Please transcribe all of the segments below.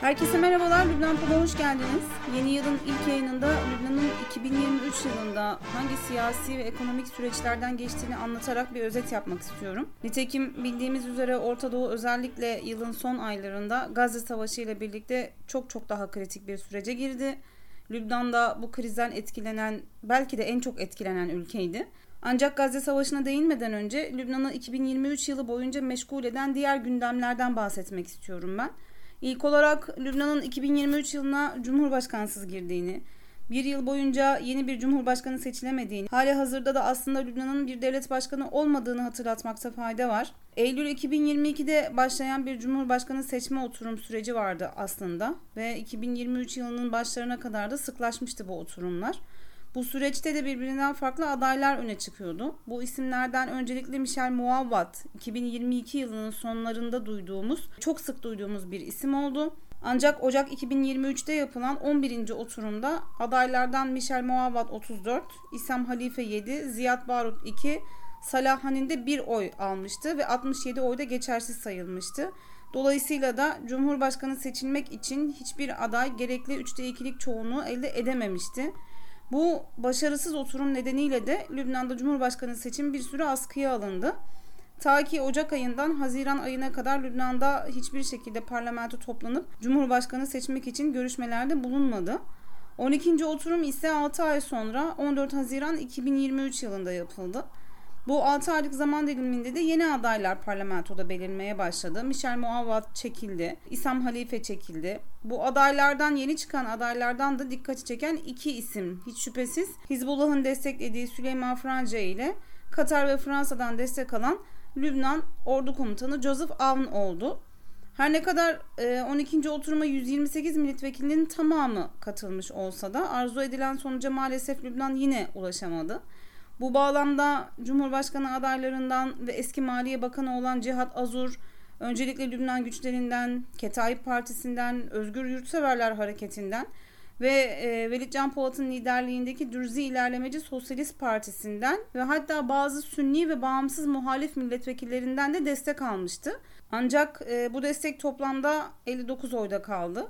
Herkese merhabalar, Lübnan Pod'a hoş geldiniz. Yeni yılın ilk yayınında Lübnan'ın 2023 yılında hangi siyasi ve ekonomik süreçlerden geçtiğini anlatarak bir özet yapmak istiyorum. Nitekim bildiğimiz üzere Orta Doğu özellikle yılın son aylarında Gazze Savaşı ile birlikte çok çok daha kritik bir sürece girdi. Lübnan'da bu krizden etkilenen, belki de en çok etkilenen ülkeydi. Ancak Gazze Savaşı'na değinmeden önce Lübnan'ı 2023 yılı boyunca meşgul eden diğer gündemlerden bahsetmek istiyorum ben. İlk olarak Lübnan'ın 2023 yılına Cumhurbaşkansız girdiğini, bir yıl boyunca yeni bir cumhurbaşkanı seçilemediğini, hali hazırda da aslında Lübnan'ın bir devlet başkanı olmadığını hatırlatmakta fayda var. Eylül 2022'de başlayan bir cumhurbaşkanı seçme oturum süreci vardı aslında ve 2023 yılının başlarına kadar da sıklaşmıştı bu oturumlar. Bu süreçte de birbirinden farklı adaylar öne çıkıyordu. Bu isimlerden öncelikle Michel Muavvat 2022 yılının sonlarında duyduğumuz, çok sık duyduğumuz bir isim oldu. Ancak Ocak 2023'te yapılan 11. oturumda adaylardan Michel Muavvat 34, İsam Halife 7, Ziyad Barut 2, Salah Hanin'de 1 oy almıştı ve 67 oy da geçersiz sayılmıştı. Dolayısıyla da Cumhurbaşkanı seçilmek için hiçbir aday gerekli 3'te 2'lik çoğunluğu elde edememişti. Bu başarısız oturum nedeniyle de Lübnan'da Cumhurbaşkanı seçim bir süre askıya alındı. Ta ki Ocak ayından Haziran ayına kadar Lübnan'da hiçbir şekilde parlamento toplanıp Cumhurbaşkanı seçmek için görüşmelerde bulunmadı. 12. oturum ise 6 ay sonra 14 Haziran 2023 yılında yapıldı. Bu 6 aylık zaman diliminde de yeni adaylar parlamentoda belirmeye başladı. Michel Muavat çekildi. İsam Halife çekildi. Bu adaylardan yeni çıkan adaylardan da dikkati çeken iki isim hiç şüphesiz Hizbullah'ın desteklediği Süleyman Franca ile Katar ve Fransa'dan destek alan Lübnan Ordu Komutanı Joseph Aoun oldu. Her ne kadar 12. E, oturuma 128 milletvekilinin tamamı katılmış olsa da arzu edilen sonuca maalesef Lübnan yine ulaşamadı. Bu bağlamda Cumhurbaşkanı adaylarından ve eski Maliye Bakanı olan Cihat Azur, öncelikle Lübnan güçlerinden, Ketayip Partisi'nden, Özgür Yurtseverler Hareketi'nden ve e, Velid Can Polat'ın liderliğindeki Dürzi İlerlemeci Sosyalist Partisi'nden ve hatta bazı Sünni ve bağımsız muhalif milletvekillerinden de destek almıştı. Ancak e, bu destek toplamda 59 oyda kaldı.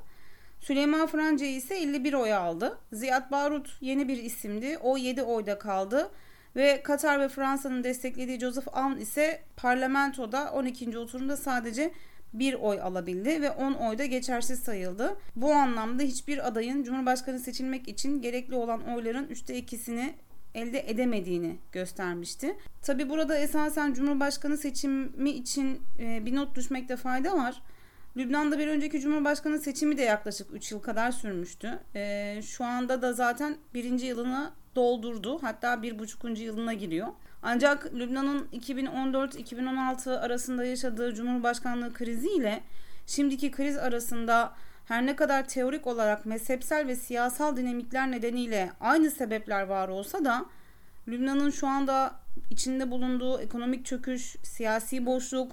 Süleyman Franca ise 51 oy aldı. Ziyad Barut yeni bir isimdi. O 7 oyda kaldı. Ve Katar ve Fransa'nın desteklediği Joseph Aoun ise parlamentoda 12. oturumda sadece bir oy alabildi ve 10 oy da geçersiz sayıldı. Bu anlamda hiçbir adayın Cumhurbaşkanı seçilmek için gerekli olan oyların 3'te 2'sini elde edemediğini göstermişti. Tabi burada esasen Cumhurbaşkanı seçimi için e, bir not düşmekte fayda var. Lübnan'da bir önceki Cumhurbaşkanı seçimi de yaklaşık 3 yıl kadar sürmüştü. E, şu anda da zaten birinci yılını doldurdu. Hatta bir buçukuncu yılına giriyor. Ancak Lübnan'ın 2014-2016 arasında yaşadığı Cumhurbaşkanlığı kriziyle şimdiki kriz arasında her ne kadar teorik olarak mezhepsel ve siyasal dinamikler nedeniyle aynı sebepler var olsa da Lübnan'ın şu anda içinde bulunduğu ekonomik çöküş, siyasi boşluk,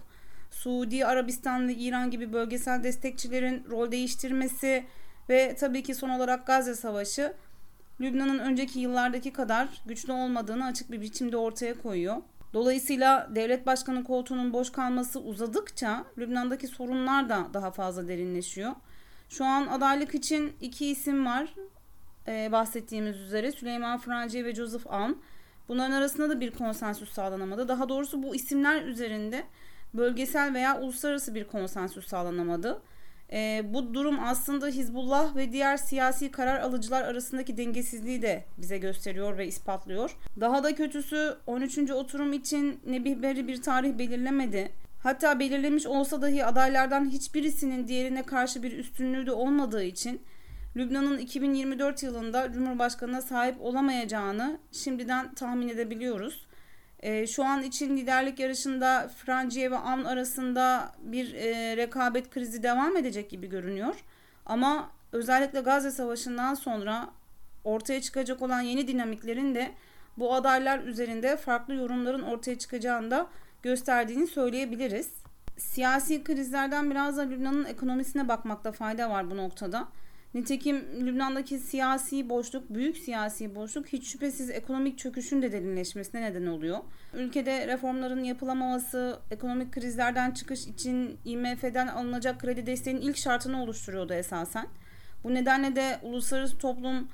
Suudi Arabistan ve İran gibi bölgesel destekçilerin rol değiştirmesi ve tabii ki son olarak Gazze Savaşı Lübnan'ın önceki yıllardaki kadar güçlü olmadığını açık bir biçimde ortaya koyuyor. Dolayısıyla devlet başkanı koltuğunun boş kalması uzadıkça Lübnan'daki sorunlar da daha fazla derinleşiyor. Şu an adaylık için iki isim var ee, bahsettiğimiz üzere Süleyman Franci ve Joseph Aoun. Bunların arasında da bir konsensüs sağlanamadı. Daha doğrusu bu isimler üzerinde bölgesel veya uluslararası bir konsensüs sağlanamadı. E, bu durum aslında Hizbullah ve diğer siyasi karar alıcılar arasındaki dengesizliği de bize gösteriyor ve ispatlıyor. Daha da kötüsü 13. oturum için Nebih Berri bir tarih belirlemedi. Hatta belirlemiş olsa dahi adaylardan hiçbirisinin diğerine karşı bir üstünlüğü de olmadığı için Lübnan'ın 2024 yılında Cumhurbaşkanı'na sahip olamayacağını şimdiden tahmin edebiliyoruz. E, şu an için liderlik yarışında Franciye ve Amn arasında bir e, rekabet krizi devam edecek gibi görünüyor. Ama özellikle Gazze Savaşı'ndan sonra ortaya çıkacak olan yeni dinamiklerin de bu adaylar üzerinde farklı yorumların ortaya çıkacağını da gösterdiğini söyleyebiliriz. Siyasi krizlerden biraz da Lübnan'ın ekonomisine bakmakta fayda var bu noktada. Nitekim Lübnan'daki siyasi boşluk, büyük siyasi boşluk hiç şüphesiz ekonomik çöküşün de derinleşmesine neden oluyor. Ülkede reformların yapılamaması, ekonomik krizlerden çıkış için IMF'den alınacak kredi desteğinin ilk şartını oluşturuyordu esasen. Bu nedenle de uluslararası toplum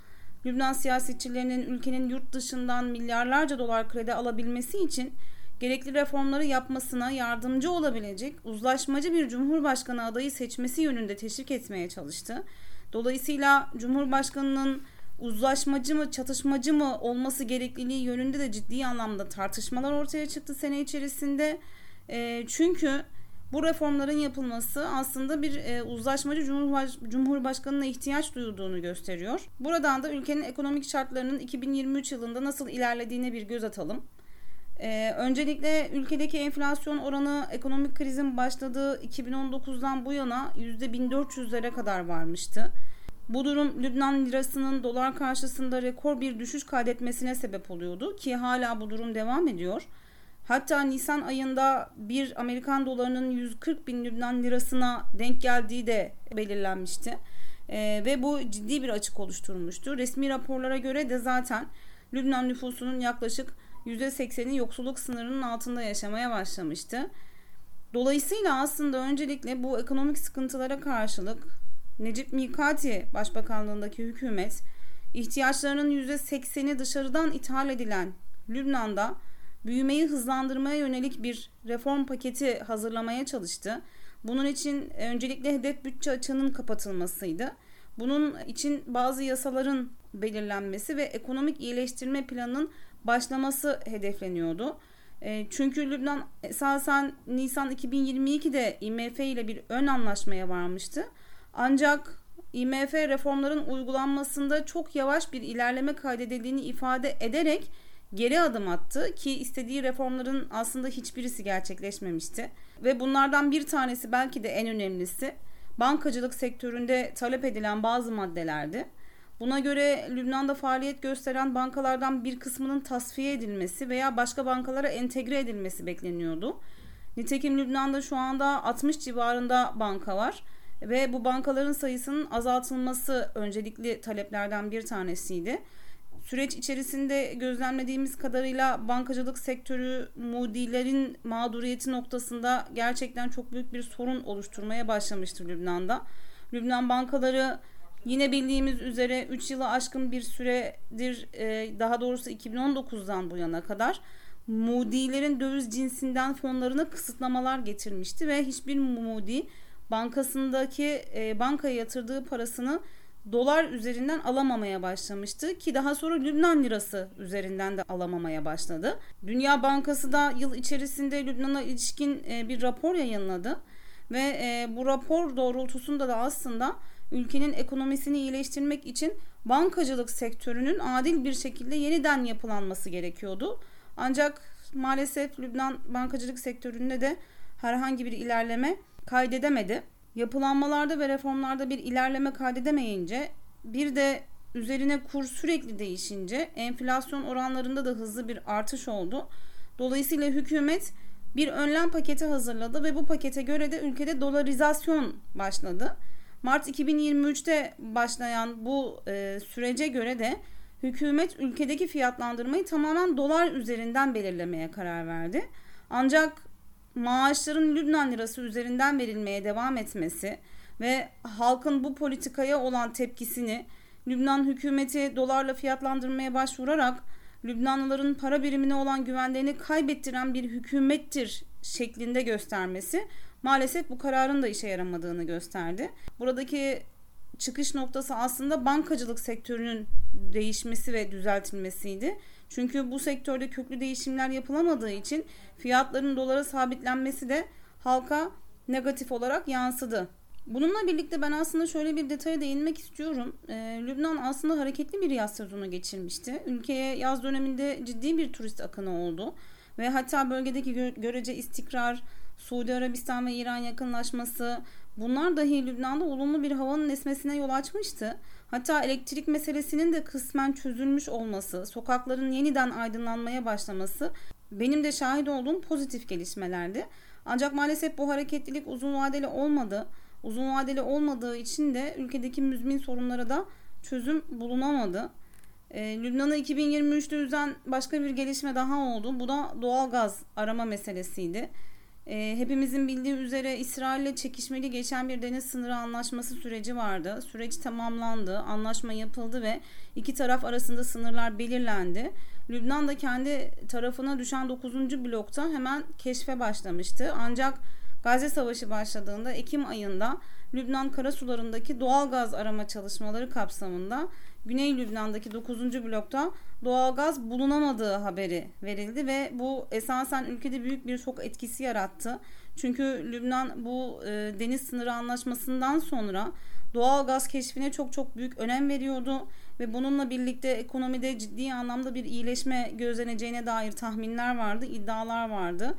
Lübnan siyasetçilerinin ülkenin yurt dışından milyarlarca dolar kredi alabilmesi için gerekli reformları yapmasına yardımcı olabilecek uzlaşmacı bir cumhurbaşkanı adayı seçmesi yönünde teşvik etmeye çalıştı. Dolayısıyla Cumhurbaşkanı'nın uzlaşmacı mı çatışmacı mı olması gerekliliği yönünde de ciddi anlamda tartışmalar ortaya çıktı sene içerisinde. E, çünkü bu reformların yapılması aslında bir e, uzlaşmacı Cumhurbaş Cumhurbaşkanı'na ihtiyaç duyulduğunu gösteriyor. Buradan da ülkenin ekonomik şartlarının 2023 yılında nasıl ilerlediğine bir göz atalım. Ee, öncelikle ülkedeki enflasyon oranı ekonomik krizin başladığı 2019'dan bu yana %1400'lere kadar varmıştı. Bu durum Lübnan lirasının dolar karşısında rekor bir düşüş kaydetmesine sebep oluyordu ki hala bu durum devam ediyor. Hatta Nisan ayında bir Amerikan dolarının 140 bin Lübnan lirasına denk geldiği de belirlenmişti. Ee, ve bu ciddi bir açık oluşturmuştu. Resmi raporlara göre de zaten Lübnan nüfusunun yaklaşık %80'i yoksulluk sınırının altında yaşamaya başlamıştı. Dolayısıyla aslında öncelikle bu ekonomik sıkıntılara karşılık Necip Mikati Başbakanlığındaki hükümet ihtiyaçlarının %80'i dışarıdan ithal edilen Lübnan'da büyümeyi hızlandırmaya yönelik bir reform paketi hazırlamaya çalıştı. Bunun için öncelikle hedef bütçe açığının kapatılmasıydı. Bunun için bazı yasaların belirlenmesi ve ekonomik iyileştirme planının başlaması hedefleniyordu. E, çünkü Lübnan esasen Nisan 2022'de IMF ile bir ön anlaşmaya varmıştı. Ancak IMF reformların uygulanmasında çok yavaş bir ilerleme kaydedildiğini ifade ederek geri adım attı ki istediği reformların aslında hiçbirisi gerçekleşmemişti. Ve bunlardan bir tanesi belki de en önemlisi bankacılık sektöründe talep edilen bazı maddelerdi. Buna göre Lübnan'da faaliyet gösteren bankalardan bir kısmının tasfiye edilmesi veya başka bankalara entegre edilmesi bekleniyordu. Nitekim Lübnan'da şu anda 60 civarında banka var ve bu bankaların sayısının azaltılması öncelikli taleplerden bir tanesiydi. Süreç içerisinde gözlemlediğimiz kadarıyla bankacılık sektörü mudilerin mağduriyeti noktasında gerçekten çok büyük bir sorun oluşturmaya başlamıştır Lübnan'da. Lübnan bankaları Yine bildiğimiz üzere 3 yılı aşkın bir süredir e, daha doğrusu 2019'dan bu yana kadar Moody'lerin döviz cinsinden fonlarına kısıtlamalar getirmişti ve hiçbir Moody bankasındaki e, bankaya yatırdığı parasını dolar üzerinden alamamaya başlamıştı ki daha sonra Lübnan lirası üzerinden de alamamaya başladı. Dünya Bankası da yıl içerisinde Lübnan'a ilişkin e, bir rapor yayınladı ve bu rapor doğrultusunda da aslında ülkenin ekonomisini iyileştirmek için bankacılık sektörünün adil bir şekilde yeniden yapılanması gerekiyordu. Ancak maalesef Lübnan bankacılık sektöründe de herhangi bir ilerleme kaydedemedi. Yapılanmalarda ve reformlarda bir ilerleme kaydedemeyince bir de üzerine kur sürekli değişince enflasyon oranlarında da hızlı bir artış oldu. Dolayısıyla hükümet bir önlem paketi hazırladı ve bu pakete göre de ülkede dolarizasyon başladı. Mart 2023'te başlayan bu e, sürece göre de hükümet ülkedeki fiyatlandırmayı tamamen dolar üzerinden belirlemeye karar verdi. Ancak maaşların Lübnan lirası üzerinden verilmeye devam etmesi ve halkın bu politikaya olan tepkisini Lübnan hükümeti dolarla fiyatlandırmaya başvurarak Lübnanlıların para birimine olan güvenlerini kaybettiren bir hükümettir şeklinde göstermesi maalesef bu kararın da işe yaramadığını gösterdi. Buradaki çıkış noktası aslında bankacılık sektörünün değişmesi ve düzeltilmesiydi. Çünkü bu sektörde köklü değişimler yapılamadığı için fiyatların dolara sabitlenmesi de halka negatif olarak yansıdı. Bununla birlikte ben aslında şöyle bir detaya değinmek istiyorum. Ee, Lübnan aslında hareketli bir yaz sezonu geçirmişti. Ülkeye yaz döneminde ciddi bir turist akını oldu. Ve hatta bölgedeki gö- görece istikrar, Suudi Arabistan ve İran yakınlaşması bunlar dahi Lübnan'da olumlu bir havanın esmesine yol açmıştı. Hatta elektrik meselesinin de kısmen çözülmüş olması, sokakların yeniden aydınlanmaya başlaması benim de şahit olduğum pozitif gelişmelerdi. Ancak maalesef bu hareketlilik uzun vadeli olmadı. uzun vadeli olmadığı için de ülkedeki müzmin sorunlara da çözüm bulunamadı. E, Lübnan'ı 2023'te üzen başka bir gelişme daha oldu. Bu da doğal gaz arama meselesiydi. E, hepimizin bildiği üzere İsrail ile çekişmeli geçen bir deniz sınırı anlaşması süreci vardı. Süreç tamamlandı, anlaşma yapıldı ve iki taraf arasında sınırlar belirlendi. Lübnan da kendi tarafına düşen 9. blokta hemen keşfe başlamıştı. Ancak Gazze Savaşı başladığında Ekim ayında Lübnan karasularındaki doğal gaz arama çalışmaları kapsamında Güney Lübnan'daki 9. blokta doğal gaz bulunamadığı haberi verildi ve bu esasen ülkede büyük bir şok etkisi yarattı. Çünkü Lübnan bu e, deniz sınırı anlaşmasından sonra doğal gaz keşfine çok çok büyük önem veriyordu ve bununla birlikte ekonomide ciddi anlamda bir iyileşme gözleneceğine dair tahminler vardı, iddialar vardı.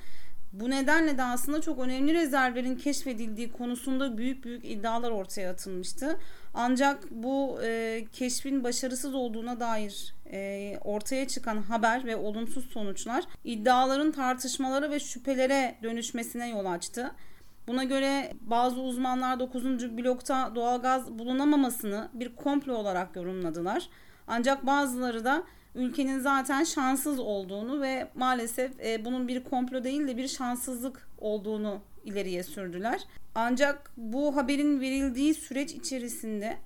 Bu nedenle de aslında çok önemli rezervlerin keşfedildiği konusunda büyük büyük iddialar ortaya atılmıştı. Ancak bu e, keşfin başarısız olduğuna dair e, ortaya çıkan haber ve olumsuz sonuçlar iddiaların tartışmalara ve şüphelere dönüşmesine yol açtı. Buna göre bazı uzmanlar 9. blokta doğalgaz bulunamamasını bir komplo olarak yorumladılar. Ancak bazıları da ülkenin zaten şanssız olduğunu ve maalesef e, bunun bir komplo değil de bir şanssızlık olduğunu ileriye sürdüler. Ancak bu haberin verildiği süreç içerisinde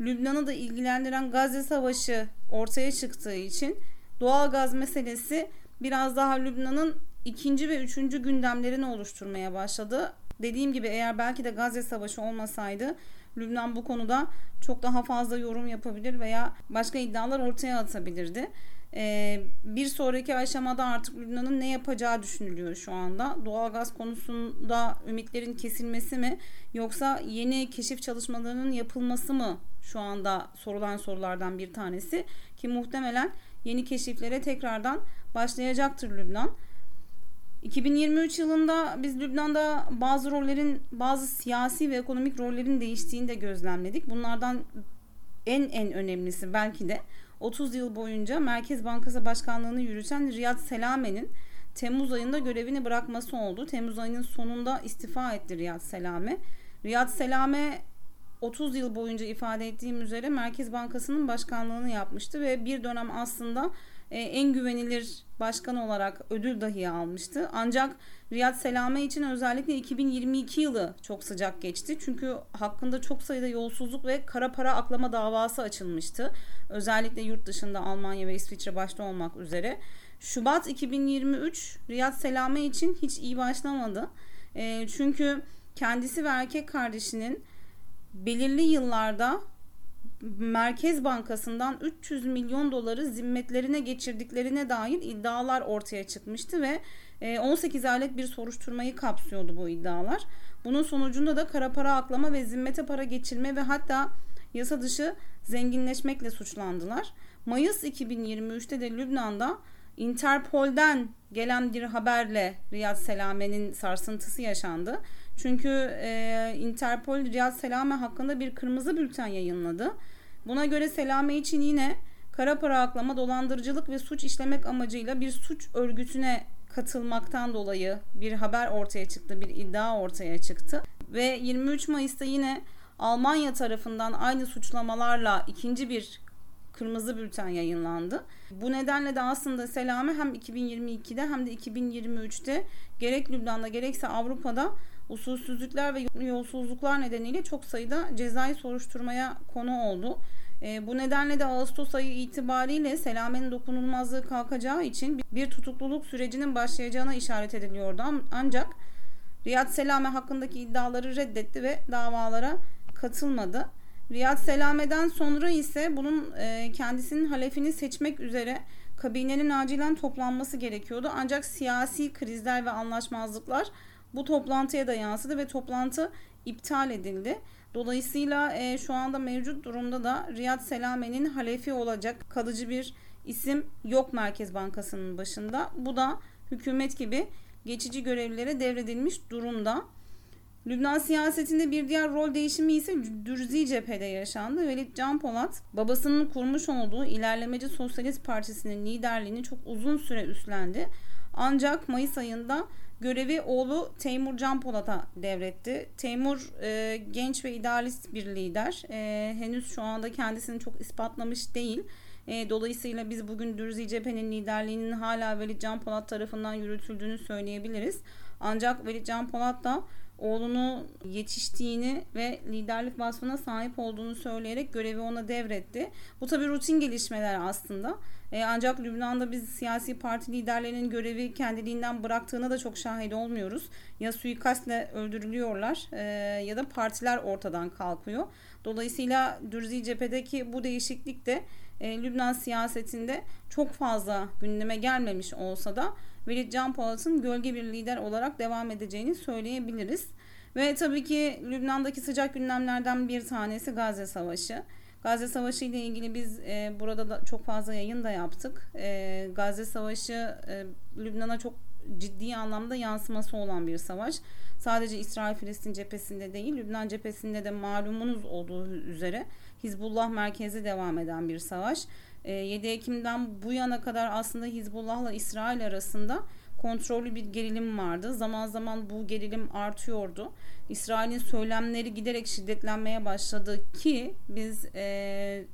Lübnan'ı da ilgilendiren Gazze Savaşı ortaya çıktığı için doğal gaz meselesi biraz daha Lübnan'ın ikinci ve üçüncü gündemlerini oluşturmaya başladı. Dediğim gibi eğer belki de Gazze Savaşı olmasaydı Lübnan bu konuda çok daha fazla yorum yapabilir veya başka iddialar ortaya atabilirdi. Ee, bir sonraki aşamada artık Lübnan'ın ne yapacağı düşünülüyor şu anda. Doğalgaz konusunda ümitlerin kesilmesi mi yoksa yeni keşif çalışmalarının yapılması mı şu anda sorulan sorulardan bir tanesi ki muhtemelen yeni keşiflere tekrardan başlayacaktır Lübnan. 2023 yılında biz Lübnan'da bazı rollerin, bazı siyasi ve ekonomik rollerin değiştiğini de gözlemledik. Bunlardan en en önemlisi belki de 30 yıl boyunca Merkez Bankası Başkanlığı'nı yürüten Riyad Selame'nin Temmuz ayında görevini bırakması oldu. Temmuz ayının sonunda istifa etti Riyad Selame. Riyad Selame 30 yıl boyunca ifade ettiğim üzere Merkez Bankası'nın başkanlığını yapmıştı ve bir dönem aslında e, en güvenilir başkan olarak ödül dahi almıştı. Ancak Riyad Selame için özellikle 2022 yılı çok sıcak geçti. Çünkü hakkında çok sayıda yolsuzluk ve kara para aklama davası açılmıştı. Özellikle yurt dışında Almanya ve İsviçre başta olmak üzere. Şubat 2023 Riyad Selame için hiç iyi başlamadı. E, çünkü kendisi ve erkek kardeşinin belirli yıllarda Merkez Bankası'ndan 300 milyon doları zimmetlerine geçirdiklerine dair iddialar ortaya çıkmıştı ve 18 e, aylık bir soruşturmayı kapsıyordu bu iddialar. Bunun sonucunda da kara para aklama ve zimmete para geçirme ve hatta yasa dışı zenginleşmekle suçlandılar. Mayıs 2023'te de Lübnan'da Interpol'den gelen bir haberle Riyad Selame'nin sarsıntısı yaşandı. Çünkü e, Interpol Riyad Selame hakkında bir kırmızı bülten yayınladı. Buna göre Selame için yine kara para aklama, dolandırıcılık ve suç işlemek amacıyla bir suç örgütüne katılmaktan dolayı bir haber ortaya çıktı, bir iddia ortaya çıktı. Ve 23 Mayıs'ta yine Almanya tarafından aynı suçlamalarla ikinci bir kırmızı bülten yayınlandı. Bu nedenle de aslında Selame hem 2022'de hem de 2023'te gerek Lübnan'da gerekse Avrupa'da usulsüzlükler ve yolsuzluklar nedeniyle çok sayıda cezai soruşturmaya konu oldu. E, bu nedenle de Ağustos ayı itibariyle Selame'nin dokunulmazlığı kalkacağı için bir tutukluluk sürecinin başlayacağına işaret ediliyordu. Ancak Riyad Selame hakkındaki iddiaları reddetti ve davalara katılmadı. Riyad Selame'den sonra ise bunun e, kendisinin halefini seçmek üzere kabinenin acilen toplanması gerekiyordu. Ancak siyasi krizler ve anlaşmazlıklar bu toplantıya da yansıdı ve toplantı iptal edildi. Dolayısıyla e, şu anda mevcut durumda da Riyad Selame'nin halefi olacak kalıcı bir isim yok Merkez Bankası'nın başında. Bu da hükümet gibi geçici görevlilere devredilmiş durumda. Lübnan siyasetinde bir diğer rol değişimi ise Dürzi cephede yaşandı. Velid Can Polat babasının kurmuş olduğu İlerlemeci Sosyalist Partisi'nin liderliğini çok uzun süre üstlendi. Ancak Mayıs ayında görevi oğlu Teymur Can Polat'a devretti. Teymur e, genç ve idealist bir lider. E, henüz şu anda kendisini çok ispatlamış değil. E, dolayısıyla biz bugün Dürzi Cephe'nin liderliğinin hala Velid Can Polat tarafından yürütüldüğünü söyleyebiliriz. Ancak Velid Can Polat da oğlunu yetiştiğini ve liderlik vasfına sahip olduğunu söyleyerek görevi ona devretti. Bu tabi rutin gelişmeler aslında. E, ancak Lübnan'da biz siyasi parti liderlerinin görevi kendiliğinden bıraktığına da çok şahit olmuyoruz. Ya suikastle öldürülüyorlar e, ya da partiler ortadan kalkıyor. Dolayısıyla Dürzi cephedeki bu değişiklik de e, Lübnan siyasetinde çok fazla gündeme gelmemiş olsa da Velid Can Polat'ın gölge bir lider olarak devam edeceğini söyleyebiliriz. Ve tabii ki Lübnan'daki sıcak gündemlerden bir tanesi Gazze Savaşı. Gazze Savaşı ile ilgili biz e, burada da çok fazla yayın da yaptık. E, Gazze Savaşı e, Lübnan'a çok ciddi anlamda yansıması olan bir savaş. Sadece İsrail-Filistin cephesinde değil, Lübnan cephesinde de malumunuz olduğu üzere Hizbullah merkezi devam eden bir savaş. 7 ee, Ekim'den bu yana kadar aslında Hizbullah'la İsrail arasında kontrollü bir gerilim vardı. Zaman zaman bu gerilim artıyordu. İsrail'in söylemleri giderek şiddetlenmeye başladı ki biz e,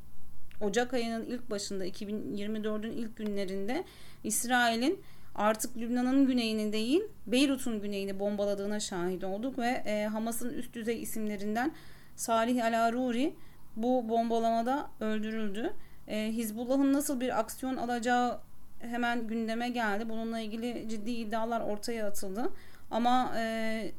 Ocak ayının ilk başında 2024'ün ilk günlerinde İsrail'in artık Lübnan'ın güneyini değil Beyrut'un güneyini bombaladığına şahit olduk ve e, Hamas'ın üst düzey isimlerinden Salih Al Aruri bu bombalamada öldürüldü. E, Hizbullah'ın nasıl bir aksiyon alacağı hemen gündeme geldi. Bununla ilgili ciddi iddialar ortaya atıldı. Ama e,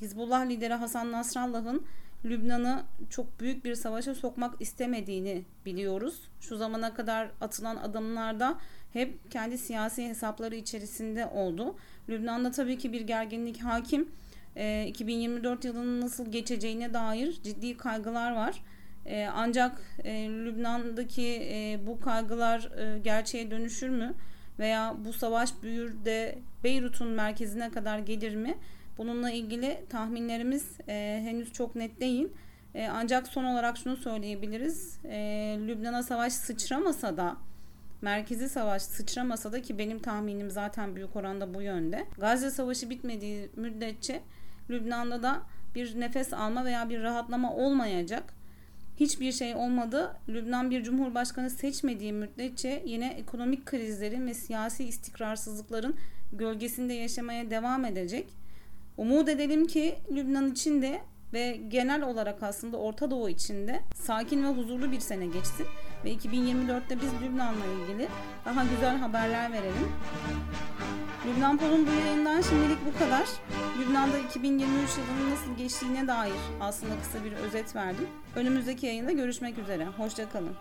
Hizbullah lideri Hasan Nasrallah'ın Lübnan'ı çok büyük bir savaşa sokmak istemediğini biliyoruz. Şu zamana kadar atılan adımlarda hep kendi siyasi hesapları içerisinde oldu. Lübnan'da tabii ki bir gerginlik hakim. E, 2024 yılının nasıl geçeceğine dair ciddi kaygılar var. E, ancak e, Lübnan'daki e, bu kaygılar e, gerçeğe dönüşür mü? Veya bu savaş büyür de Beyrut'un merkezine kadar gelir mi? Bununla ilgili tahminlerimiz e, henüz çok net değil. E, ancak son olarak şunu söyleyebiliriz. E, Lübnan'a savaş sıçramasa da merkezi savaş sıçramasa da ki benim tahminim zaten büyük oranda bu yönde. Gazze savaşı bitmediği müddetçe Lübnan'da da bir nefes alma veya bir rahatlama olmayacak hiçbir şey olmadı. Lübnan bir cumhurbaşkanı seçmediği müddetçe yine ekonomik krizlerin ve siyasi istikrarsızlıkların gölgesinde yaşamaya devam edecek. Umut edelim ki Lübnan için de ve genel olarak aslında Orta Doğu için de sakin ve huzurlu bir sene geçsin ve 2024'te biz Lübnan'la ilgili daha güzel haberler verelim. Lübnan Pol'un bu yayından şimdilik bu kadar. Lübnan'da 2023 yılının nasıl geçtiğine dair aslında kısa bir özet verdim. Önümüzdeki yayında görüşmek üzere. Hoşçakalın.